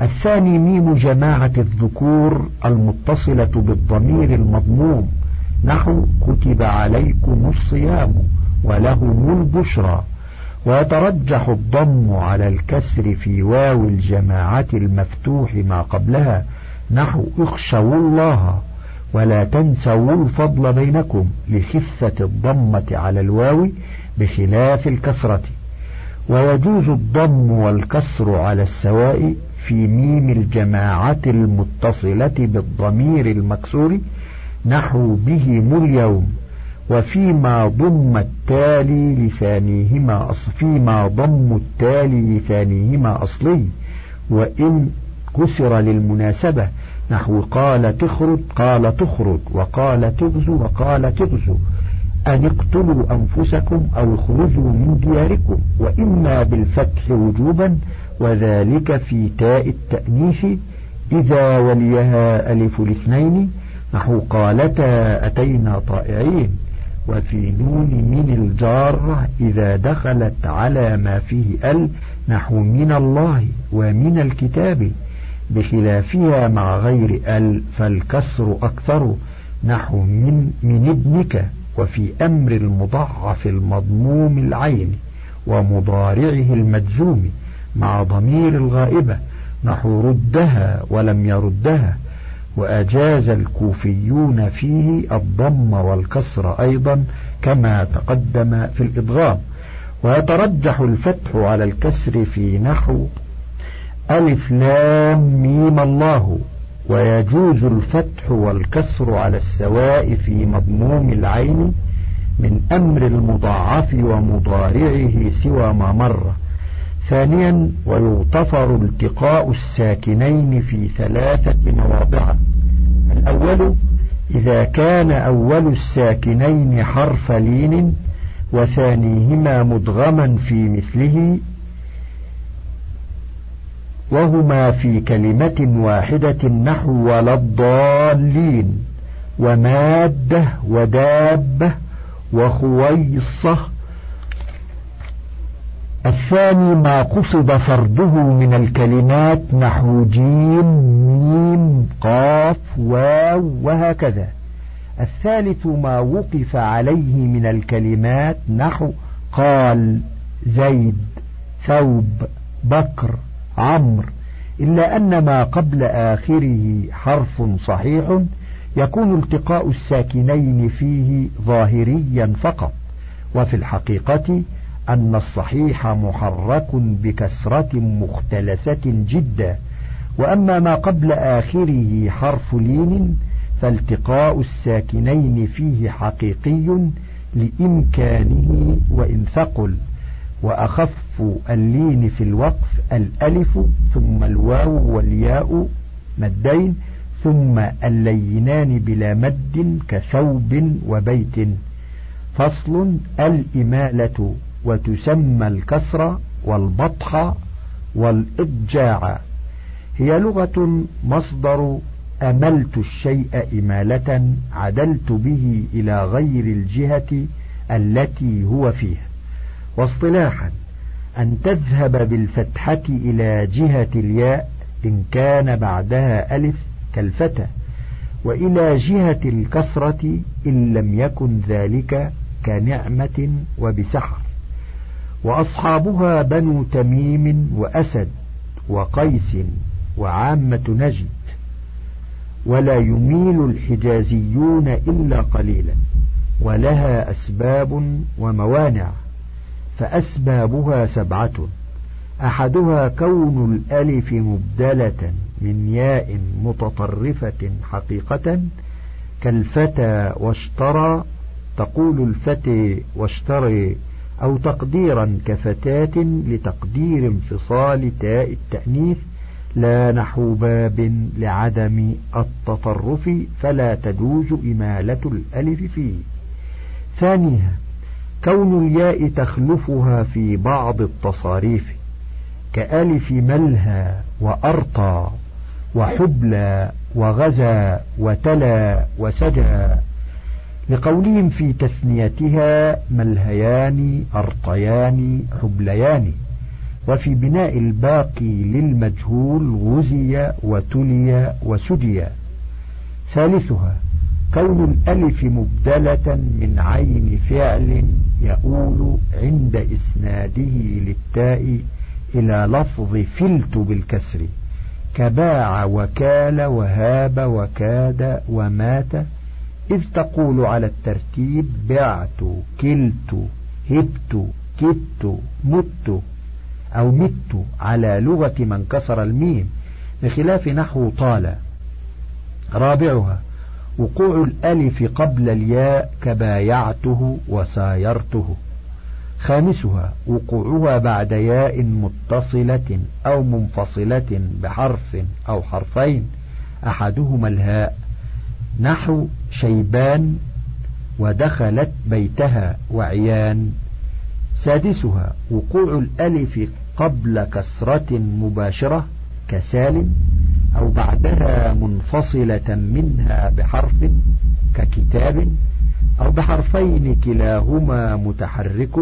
[SPEAKER 2] الثاني ميم جماعة الذكور المتصلة بالضمير المضموم نحو كتب عليكم الصيام ولهم البشرى. ويترجح الضم على الكسر في واو الجماعة المفتوح ما قبلها. نحو اخشوا الله ولا تنسوا الفضل بينكم لخفة الضمة على الواو بخلاف الكسرة. ويجوز الضم والكسر على السواء في ميم الجماعة المتصلة بالضمير المكسور. نحو بهم اليوم. وفيما ضم التالي لثانيهما أص فيما ضم التالي لثانيهما أصلي وإن كسر للمناسبة نحو قال تخرج قال تخرج وقال تغزو وقال تغزو أن اقتلوا أنفسكم أو اخرجوا من دياركم وإما بالفتح وجوبا وذلك في تاء التأنيث إذا وليها ألف الاثنين نحو قالتا أتينا طائعين. وفي نون من الجارة إذا دخلت على ما فيه ال نحو من الله ومن الكتاب بخلافها مع غير ال فالكسر أكثر نحو من, من ابنك وفي أمر المضعف المضموم العين ومضارعه المجزوم مع ضمير الغائبة نحو ردها ولم يردها وأجاز الكوفيون فيه الضم والكسر أيضا كما تقدم في الإضغام. ويترجح الفتح على الكسر في نحو ألف لام ميم الله ويجوز الفتح والكسر على السواء في مضموم العين من أمر المضاعف ومضارعه سوى ما مر. ثانيا ويغتفر التقاء الساكنين في ثلاثة مواضع. الأول إذا كان أول الساكنين حرف لين وثانيهما مدغما في مثله وهما في كلمة واحدة نحو ولا الضالين ومادة ودابة وخويصة الثاني ما قصد فرده من الكلمات نحو جيم ميم قاف واو وهكذا. الثالث ما وقف عليه من الكلمات نحو قال زيد ثوب بكر عمرو إلا أن ما قبل آخره حرف صحيح يكون التقاء الساكنين فيه ظاهريا فقط. وفي الحقيقة أن الصحيح محرك بكسرة مختلسة جدا وأما ما قبل آخره حرف لين فالتقاء الساكنين فيه حقيقي لإمكانه وإن ثقل وأخف اللين في الوقف الألف ثم الواو والياء مدين ثم اللينان بلا مد كثوب وبيت فصل الإمالة وتسمى الكسر والبطح والإضجاع هي لغة مصدر أملت الشيء إمالة عدلت به إلى غير الجهة التي هو فيها. واصطلاحا أن تذهب بالفتحة إلى جهة الياء إن كان بعدها ألف كالفتى وإلى جهة الكسرة إن لم يكن ذلك كنعمة وبسحر. وأصحابها بنو تميم وأسد وقيس وعامة نجد ولا يميل الحجازيون إلا قليلا ولها أسباب وموانع فأسبابها سبعة أحدها كون الألف مبدلة من ياء متطرفة حقيقة كالفتى واشترى تقول الفتى واشتري أو تقديرا كفتاة لتقدير انفصال تاء التأنيث لا نحو باب لعدم التطرف فلا تجوز إمالة الألف فيه. ثانيها كون الياء تخلفها في بعض التصاريف كألف ملهى وأرطى وحبلى وغزى وتلا وسجى لقولهم في تثنيتها ملهيان أرطيان حبليان وفي بناء الباقي للمجهول غزي وتلي وسجي. ثالثها كون الألف مبدلة من عين فعل يؤول عند إسناده للتاء إلى لفظ فلت بالكسر. كباع وكال وهاب وكاد ومات إذ تقول على الترتيب بعت كلت هبت كدت مت أو مت على لغة من كسر الميم بخلاف نحو طال. رابعها وقوع الألف قبل الياء كبايعته وسايرته. خامسها وقوعها بعد ياء متصلة أو منفصلة بحرف أو حرفين أحدهما الهاء. نحو شيبان ودخلت بيتها وعيان. سادسها وقوع الألف قبل كسرة مباشرة كسالم أو بعدها منفصلة منها بحرف ككتاب أو بحرفين كلاهما متحرك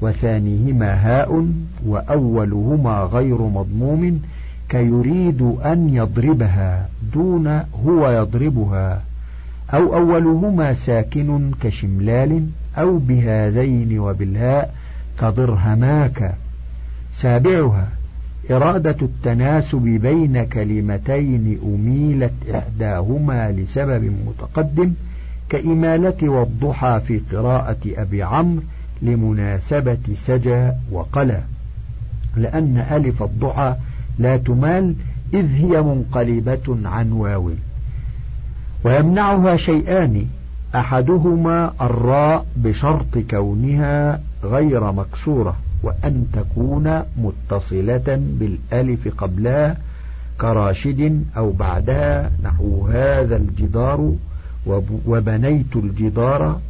[SPEAKER 2] وثانيهما هاء وأولهما غير مضموم كيريد أن يضربها دون هو يضربها أو أولهما ساكن كشملال أو بهذين وبالهاء كضرهماك. سابعها إرادة التناسب بين كلمتين أميلت إحداهما لسبب متقدم كإمالة والضحى في قراءة أبي عمرو لمناسبة سجى وقلى لأن ألف الضحى لا تمال إذ هي منقلبة عن واو. ويمنعها شيئان أحدهما الراء بشرط كونها غير مكسورة وأن تكون متصلة بالألف قبلها كراشد أو بعدها نحو هذا الجدار وبنيت الجدار.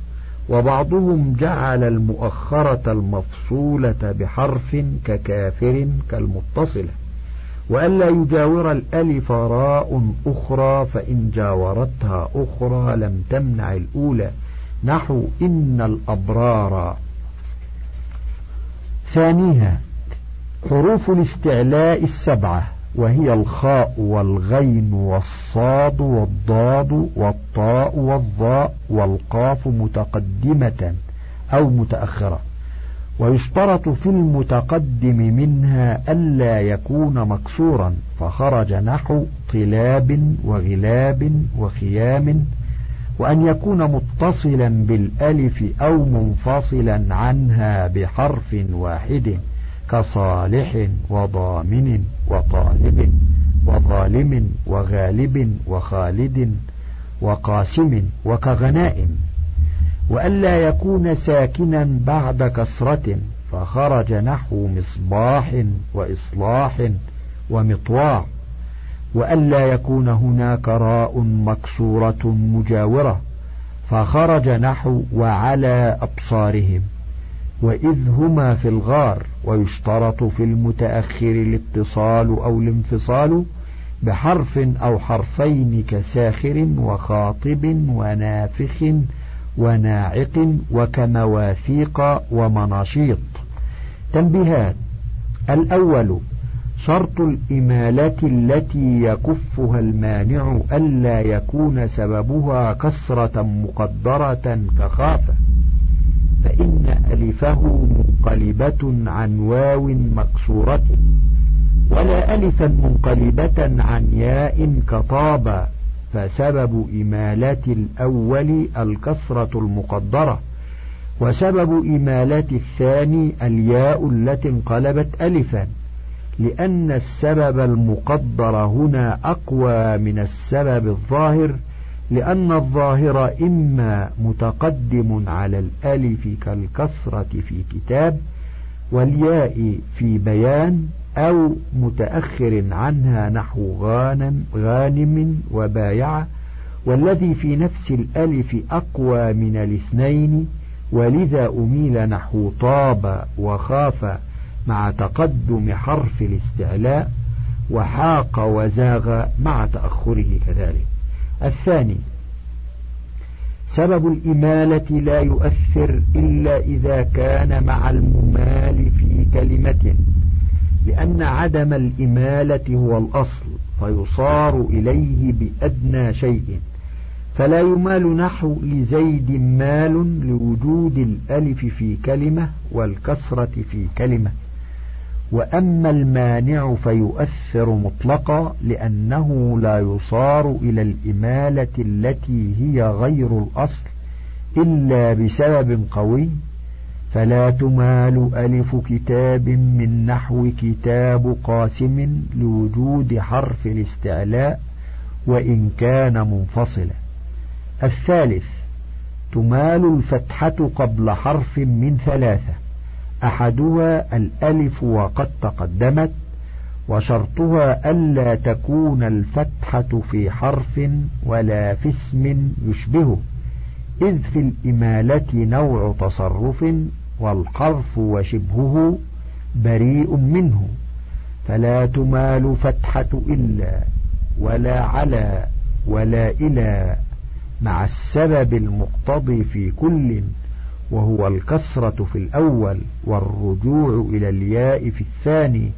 [SPEAKER 2] وبعضهم جعل المؤخرة المفصولة بحرف ككافر كالمتصلة. وألا يجاور الألف راء أخرى فإن جاورتها أخرى لم تمنع الأولى. نحو إن الأبرار. ثانيها حروف الاستعلاء السبعة وهي الخاء والغين والصاد والضاد والطاء والظاء والقاف متقدمة أو متأخرة. ويشترط في المتقدم منها ألا يكون مكسورا فخرج نحو طلاب وغلاب وخيام وأن يكون متصلا بالألف أو منفصلا عنها بحرف واحد كصالح وضامن وطالب وظالم وغالب وخالد وقاسم وكغنائم. وألا يكون ساكنا بعد كسرة فخرج نحو مصباح وإصلاح ومطواع. وألا يكون هناك راء مكسورة مجاورة فخرج نحو وعلى أبصارهم. وإذ هما في الغار ويشترط في المتأخر الاتصال أو الانفصال بحرف أو حرفين كساخر وخاطب ونافخ وناعق وكمواثيق ومناشيط. تنبيهات الأول شرط الإمالة التي يكفها المانع ألا يكون سببها كسرة مقدرة كخافة فإن ألفه منقلبة عن واو مكسورة ولا ألفا منقلبة عن ياء كطاب فسبب إمالة الأول الكسرة المقدرة وسبب إمالة الثاني الياء التي انقلبت ألفا لأن السبب المقدر هنا أقوى من السبب الظاهر لأن الظاهر إما متقدم على الألف كالكسرة في كتاب والياء في بيان أو متأخر عنها نحو غانم, غانم وبايعة والذي في نفس الألف أقوى من الاثنين ولذا أميل نحو طاب وخاف مع تقدم حرف الاستعلاء وحاق وزاغ مع تأخره كذلك. الثاني سبب الإمالة لا يؤثر إلا إذا كان مع كلمة لأن عدم الإمالة هو الأصل فيصار إليه بأدنى شيء. فلا يمال نحو لزيد مال لوجود الألف في كلمة والكسرة في كلمة. وأما المانع فيؤثر مطلقا لأنه لا يصار إلى الإمالة التي هي غير الأصل إلا بسبب قوي فلا تمال ألف كتاب من نحو كتاب قاسم لوجود حرف الاستعلاء وإن كان منفصلا. الثالث تمال الفتحة قبل حرف من ثلاثة. أحدها الألف وقد تقدمت وشرطها ألا تكون الفتحة في حرف ولا في اسم يشبهه. إذ في الإمالة نوع تصرف والحرف وشبهه بريء منه فلا تمال فتحة إلا ولا على ولا إلى مع السبب المقتضي في كل وهو الكسرة في الأول والرجوع إلى الياء في الثاني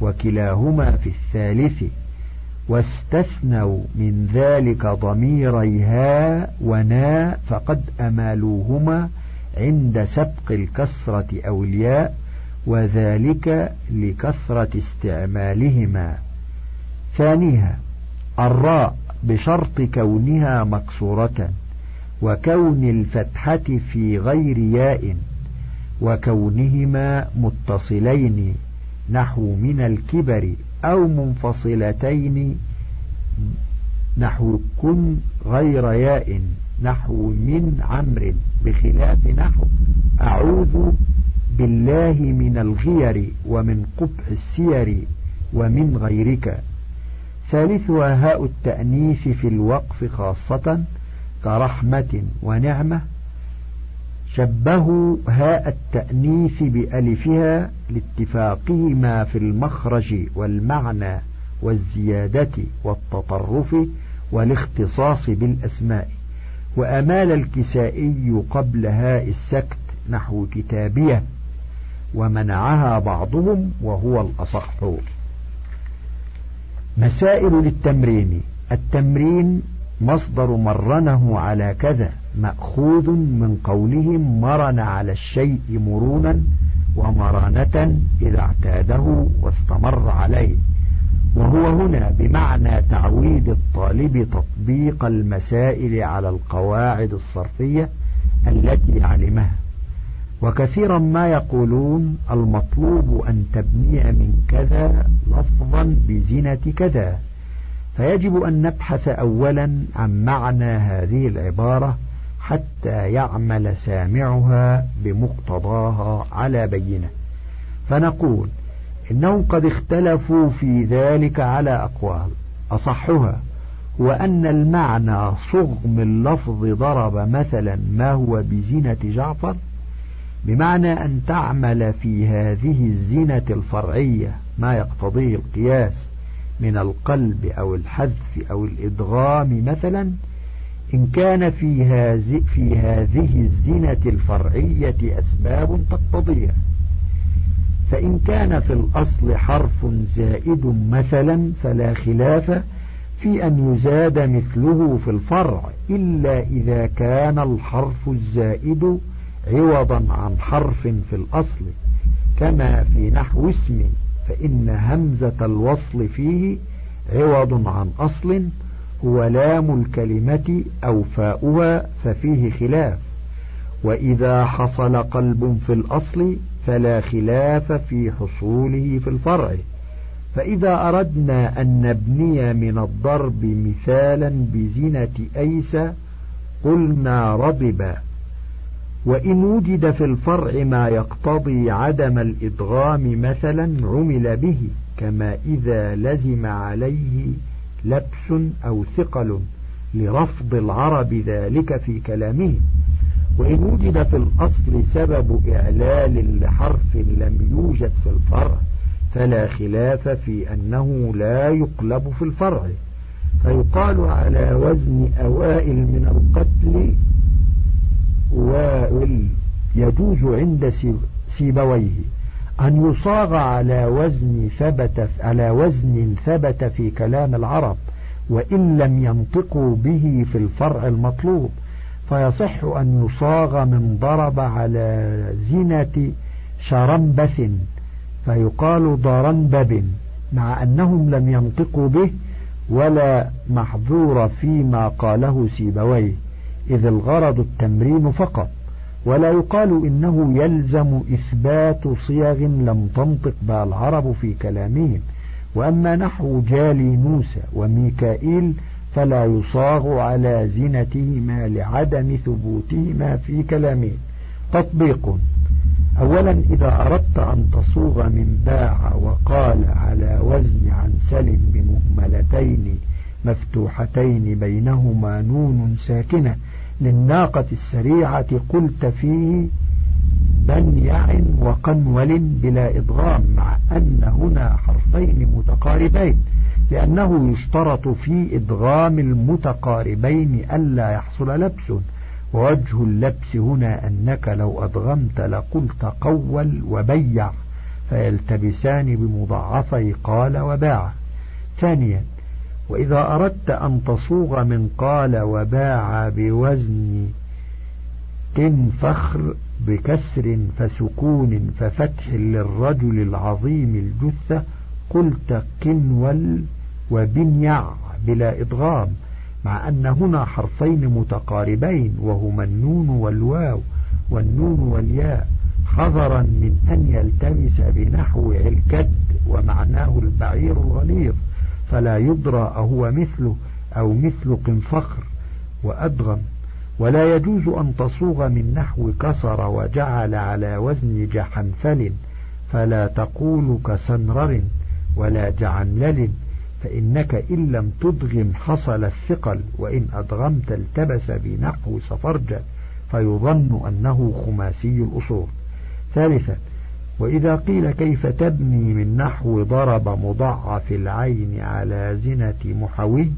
[SPEAKER 2] وكلاهما في الثالث واستثنوا من ذلك ضميري ها ونا فقد أمالوهما عند سبق الكسرة أو الياء وذلك لكثرة استعمالهما. ثانيها الراء بشرط كونها مكسورة وكون الفتحة في غير ياء وكونهما متصلين نحو من الكبر أو منفصلتين نحو كن غير ياء. نحو من عمر بخلاف نحو. أعوذ بالله من الغير ومن قبح السير ومن غيرك. ثالثها هاء التأنيث في الوقف خاصة كرحمة ونعمة. شبهوا هاء التأنيث بألفها لاتفاقهما في المخرج والمعنى والزيادة والتطرف والاختصاص بالأسماء. وأمال الكسائي قبل هاء السكت نحو كتابية ومنعها بعضهم وهو الأصح. مسائل للتمرين. التمرين مصدر مرنه على كذا. مأخوذ من قولهم مرن على الشيء مرونا ومرانة إذا اعتاده واستمر عليه. وهو هنا بمعنى تعويد الطالب تطبيق المسائل على القواعد الصرفية التي علمها. وكثيرا ما يقولون المطلوب أن تبني من كذا لفظا بزنة كذا. فيجب أن نبحث أولا عن معنى هذه العبارة حتى يعمل سامعها بمقتضاها على بينة. فنقول إنهم قد اختلفوا في ذلك على أقوال أصحها وأن المعنى صغم اللفظ ضرب مثلا ما هو بزينة جعفر بمعنى أن تعمل في هذه الزينة الفرعية ما يقتضيه القياس من القلب أو الحذف أو الإدغام مثلا إن كان في هذه, الزينة الفرعية أسباب تقتضيها. فإن كان في الأصل حرف زائد مثلا فلا خلاف في أن يزاد مثله في الفرع إلا إذا كان الحرف الزائد عوضا عن حرف في الأصل كما في نحو اسم فإن همزة الوصل فيه عوض عن أصل هو لام الكلمة أو فاؤها ففيه خلاف. وإذا حصل قلب في الأصل فلا خلاف في حصوله في الفرع. فإذا أردنا أن نبني من الضرب مثالا بزنة أيس قلنا رضب. وإن وجد في الفرع ما يقتضي عدم الإدغام مثلا عمل به كما إذا لزم عليه لبس أو ثقل لرفض العرب ذلك في كلامهم وإن وجد في الأصل سبب إعلال لحرف لم يوجد في الفرع فلا خلاف في أنه لا يقلب في الفرع. فيقال على وزن أوائل من القتل وال يجوز عند سيبويه. أن يصاغ على وزن ثبت على وزن ثبت في كلام العرب وإن لم ينطقوا به في الفرع المطلوب. فيصح أن يصاغ من ضرب على زنة شرنبث فيقال ضرنبب مع أنهم لم ينطقوا به ولا محظور فيما قاله سيبويه إذ الغرض التمرين فقط. ولا يقال إنه يلزم إثبات صيغ لم تنطق بها العرب في كلامهم. وأما نحو جالينوس وميكائيل فلا يصاغ على زنتهما لعدم ثبوتهما في كلامهم تطبيق. أولا إذا أردت أن تصوغ من باع وقال على وزن عن سلم بمهملتين مفتوحتين بينهما نون ساكنة للناقة السريعة قلت فيه بنيع وقنول بلا إضغام مع أن هنا حرفين متقاربين. لأنه يشترط في إدغام المتقاربين ألا يحصل لبس. ووجه اللبس هنا أنك لو أدغمت لقلت قول وبيع فيلتبسان بمضاعفي قال وباع. ثانيا وإذا أردت أن تصوغ من قال وباع بوزن قن فخر بكسر فسكون ففتح للرجل العظيم الجثة قلت قنول وبنيع بلا إدغام مع أن هنا حرفين متقاربين وهما النون والواو والنون والياء حذرا من أن يلتمس بنحو الكد ومعناه البعير الغليظ فلا يدرى أهو مثله أو مثل قنفخر وأدغم. ولا يجوز أن تصوغ من نحو كسر وجعل على وزن جحنفل فلا تقول كسنرر ولا جعنلل. فإنك إن لم تدغم حصل الثقل وإن أدغمت التبس بنحو سفرجل فيظن أنه خماسي الأصول. ثالثا وإذا قيل كيف تبني من نحو ضرب مضعف العين على زنة محوي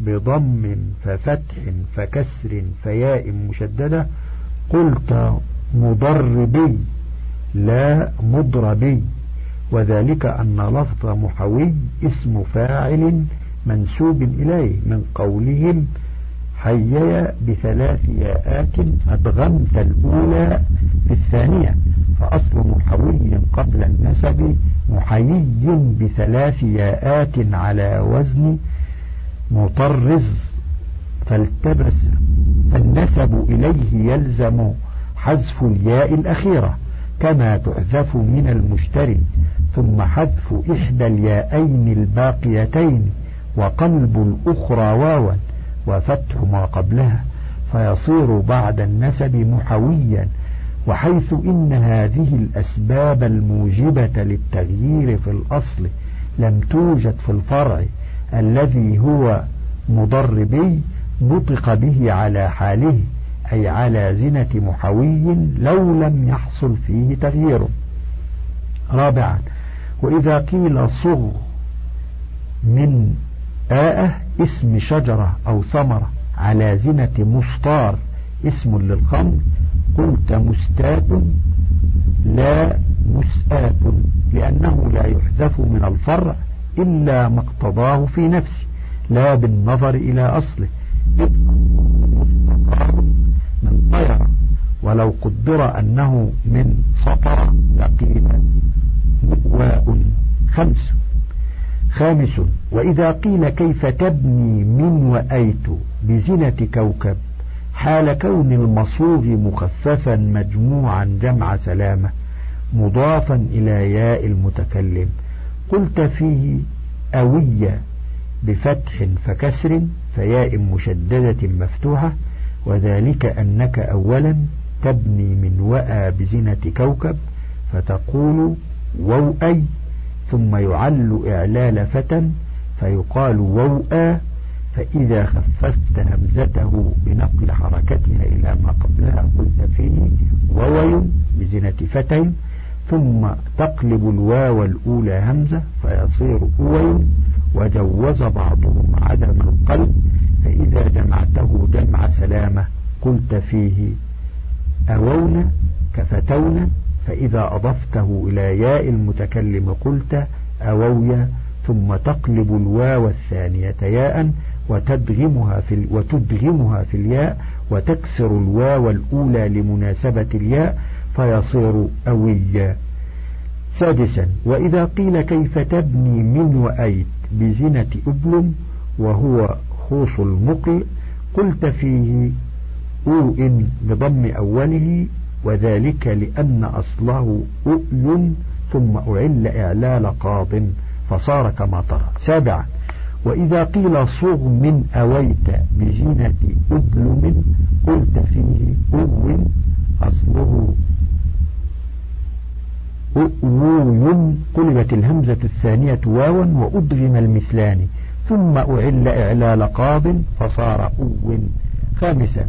[SPEAKER 2] بضم ففتح فكسر فياء مشددة قلت مضربي لا مضربي. وذلك أن لفظ محوي اسم فاعل منسوب إليه من قولهم حيي بثلاث ياءات أدغمت الأولى بالثانية فأصل محوي قبل النسب محيي بثلاث ياءات على وزن مطرز فالتبس فالنسب إليه يلزم حذف الياء الأخيرة. كما تحذف من المشتري ثم حذف إحدى الياءين الباقيتين وقلب الأخرى واوا وفتح ما قبلها فيصير بعد النسب محويا وحيث إن هذه الأسباب الموجبة للتغيير في الأصل لم توجد في الفرع الذي هو مضربي نطق به على حاله. أي على زنة محوي لو لم يحصل فيه تغيير. رابعا وإذا قيل صغ من آه اسم شجرة أو ثمرة على زنة مستار اسم للخمر قلت مستات لا مسآت لأنه لا يحذف من الفرع إلا ما اقتضاه في نفسه لا بالنظر إلى أصله. من طيرة ولو قدر أنه من سطر لقيل مؤواء خمس. خامس. وإذا قيل كيف تبني من وأيت بزنة كوكب حال كون المصوغ مخففا مجموعا جمع سلامة مضافا إلى ياء المتكلم. قلت فيه أوية بفتح فكسر فياء مشددة مفتوحة وذلك أنك أولا تبني من وأى بزنة كوكب فتقول ووأي ثم يعل إعلال فتى فيقال ووأى فإذا خففت همزته بنقل حركتها إلى ما قبلها قلت فيه ووي بزنة فتى ثم تقلب الواو الأولى همزة فيصير أوي وجوز بعضهم عدم القلب فإذا جمعته جمع سلامة قلت فيه أوون كفتون فإذا أضفته إلى ياء المتكلم قلت أوويا ثم تقلب الواو الثانية ياء وتدغمها في وتدغمها في الياء وتكسر الواو الأولى لمناسبة الياء فيصير أويا. سادسا وإذا قيل كيف تبني من وأيت بزنة أبل وهو خوص المقل قلت فيه أوء بضم أوله وذلك لأن أصله أؤي ثم أعل إعلال قاض فصار كما ترى. سابعا وإذا قيل صغ من أويت بزينة أبلم قلت فيه أو أصله أؤوي قلبت الهمزة الثانية واوا وأدغم المثلان. ثم أعل إعلال قاض فصار أو خامسا.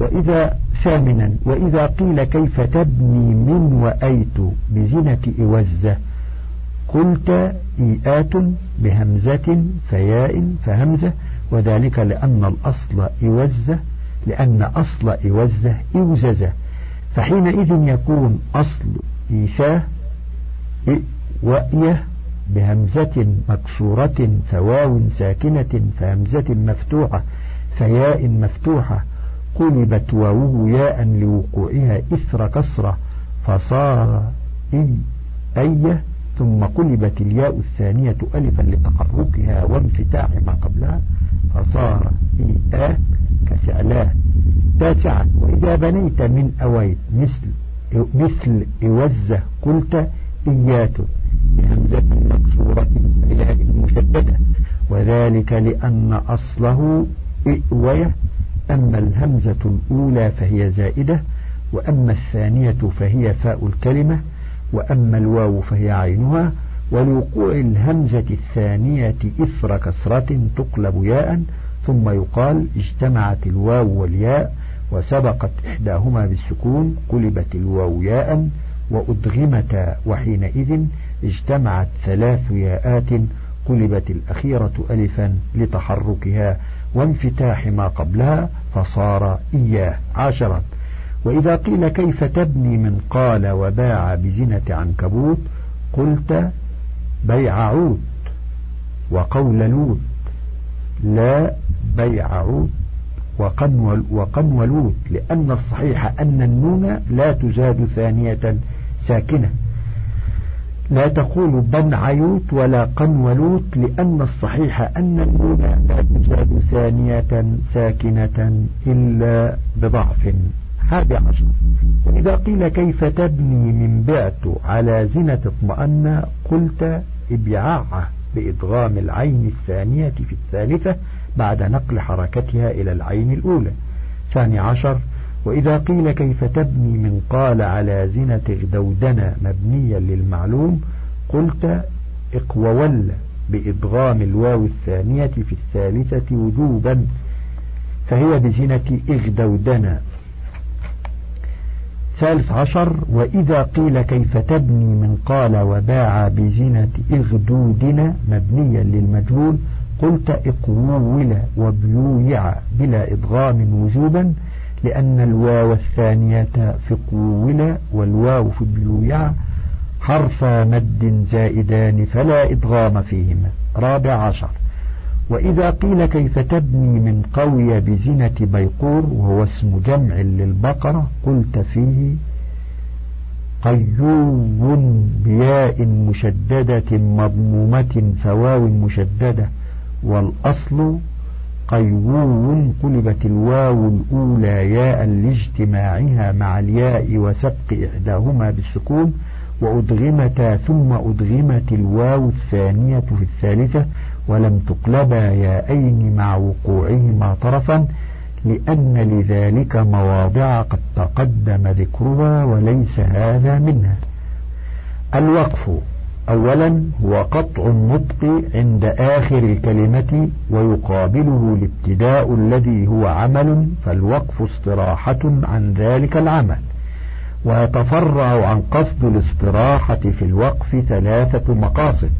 [SPEAKER 2] وإذا ثامنا وإذا قيل كيف تبني من وأيت بزنة إوزة قلت إيآت بهمزة فياء فهمزة وذلك لأن الأصل إوزة لأن أصل إوزة إوززة. فحينئذ يكون أصل إيشاه وإيه بهمزة مكسورة فواو ساكنة فهمزة مفتوحة فياء مفتوحة. قلبت واوه ياء لوقوعها إثر كسرة فصار إي أية ثم قلبت الياء الثانية ألفا لتحركها وانفتاح ما قبلها فصار إيآ كسعلاه تاسعا وإذا بنيت من أويت مثل مثل إوزة قلت إيات بهمزة مكسورة إلى مشددة وذلك لأن أصله إئوية. أما الهمزة الأولى فهي زائدة وأما الثانية فهي فاء الكلمة وأما الواو فهي عينها. ولوقوع الهمزة الثانية إثر كسرة تقلب ياء ثم يقال اجتمعت الواو والياء وسبقت إحداهما بالسكون قلبت الواو ياء وأدغمتا وحينئذ اجتمعت ثلاث ياءات قلبت الأخيرة ألفا لتحركها وانفتاح ما قبلها فصار إياه عشرة وإذا قيل كيف تبني من قال وباع بزنة عنكبوت قلت بيع عود وقول لوط. لا بيع عود وقن ولوط لأن الصحيح أن النون لا تزاد ثانية ساكنة. لا تقول بن عيوت ولا قن ولوت لأن الصحيح أن النون لا تزاد ثانية ساكنة إلا بضعف. هذا عشر وإذا قيل كيف تبني من بعت على زنة اطمأن قلت ابيعاعة بإدغام العين الثانية في الثالثة بعد نقل حركتها إلى العين الأولى. ثاني عشر وإذا قيل كيف تبني من قال على زنة اغدودنا مبنيا للمعلوم قلت اقوول بإدغام الواو الثانية في الثالثة وجوبا فهي بزنة اغدودنا ثالث عشر وإذا قيل كيف تبني من قال وباع بزنة اغدودنا مبنيا للمجهول قلت اقوول وبيويع بلا إدغام وجوبا لأن الواو الثانية في قول والواو في بيويع حرف مد زائدان فلا إدغام فيهما. رابع عشر. وإذا قيل كيف تبني من قوي بزنة بيقور وهو اسم جمع للبقرة قلت فيه قيوم بياء مشددة مضمومة فواو مشددة والأصل قيوم قلبت الواو الأولى ياء لاجتماعها مع الياء وسبق إحداهما بالسكون وأدغمتا ثم أدغمت الواو الثانية في الثالثة ولم تقلبا ياءين مع وقوعهما طرفا لأن لذلك مواضع قد تقدم ذكرها وليس هذا منها. الوقف. أولا هو قطع النطق عند آخر الكلمة ويقابله الابتداء الذي هو عمل فالوقف استراحة عن ذلك العمل. ويتفرع عن قصد الاستراحة في الوقف ثلاثة مقاصد.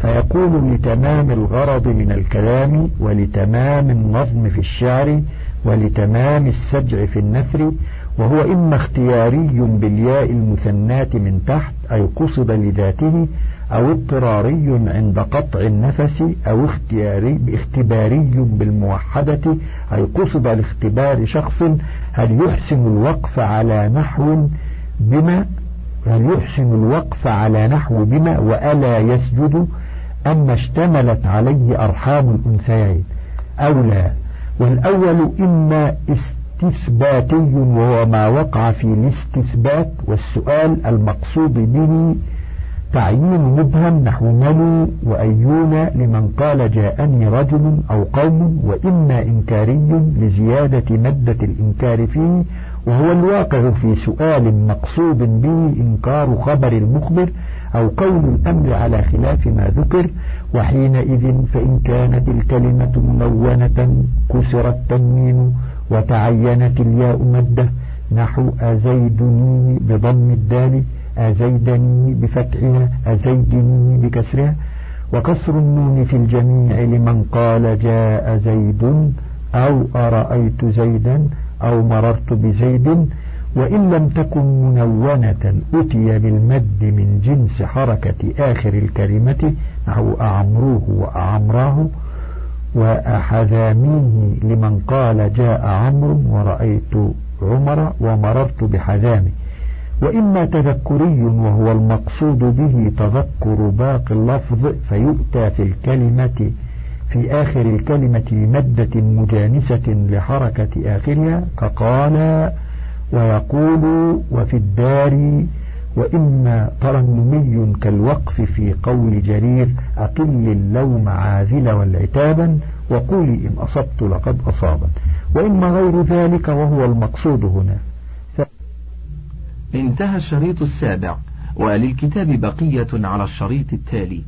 [SPEAKER 2] فيكون لتمام الغرض من الكلام ولتمام النظم في الشعر ولتمام السجع في النثر وهو إما اختياري بالياء المثناة من تحت أي قصد لذاته أو اضطراري عند قطع النفس أو اختياري اختباري بالموحدة أي قصد لاختبار شخص هل يحسن الوقف على نحو بما؟ هل يحسن الوقف على نحو بما؟ وألا يسجد؟ أما اشتملت عليه أرحام الأنثيين أو لا؟ والأول إما استثباتي وهو ما وقع في الاستثبات والسؤال المقصود به تعيين مبهم نحو ملو وأيون لمن قال جاءني رجل أو قوم وإما إنكاري لزيادة مادة الإنكار فيه وهو الواقع في سؤال مقصود به إنكار خبر المخبر أو كون الأمر على خلاف ما ذكر وحينئذ فإن كانت الكلمة ملونة كسر التنوين وتعينت الياء مدة. نحو أزيدني بضم الدال أزيدني بفتحها أزيدني بكسرها. وكسر النون في الجميع لمن قال جاء زيد أو أرأيت زيدا أو مررت بزيد. وإن لم تكن منونة أتي بالمد من جنس حركة آخر الكلمة نحو أعمروه وأعمراه. وأحذاميه لمن قال جاء عمرو ورأيت عمر ومررت بحذامه. وإما تذكري وهو المقصود به تذكر باقي اللفظ فيؤتى في الكلمة في آخر الكلمة مدة مجانسة لحركة آخرها كقال ويقول وفي الدار وإما ترنمي كالوقف في قول جرير أقل اللوم عاذل والعتابا وقولي إن أصبت لقد أصابا. وإما غير ذلك وهو المقصود هنا.
[SPEAKER 1] انتهى الشريط السابع وللكتاب بقية على الشريط التالي.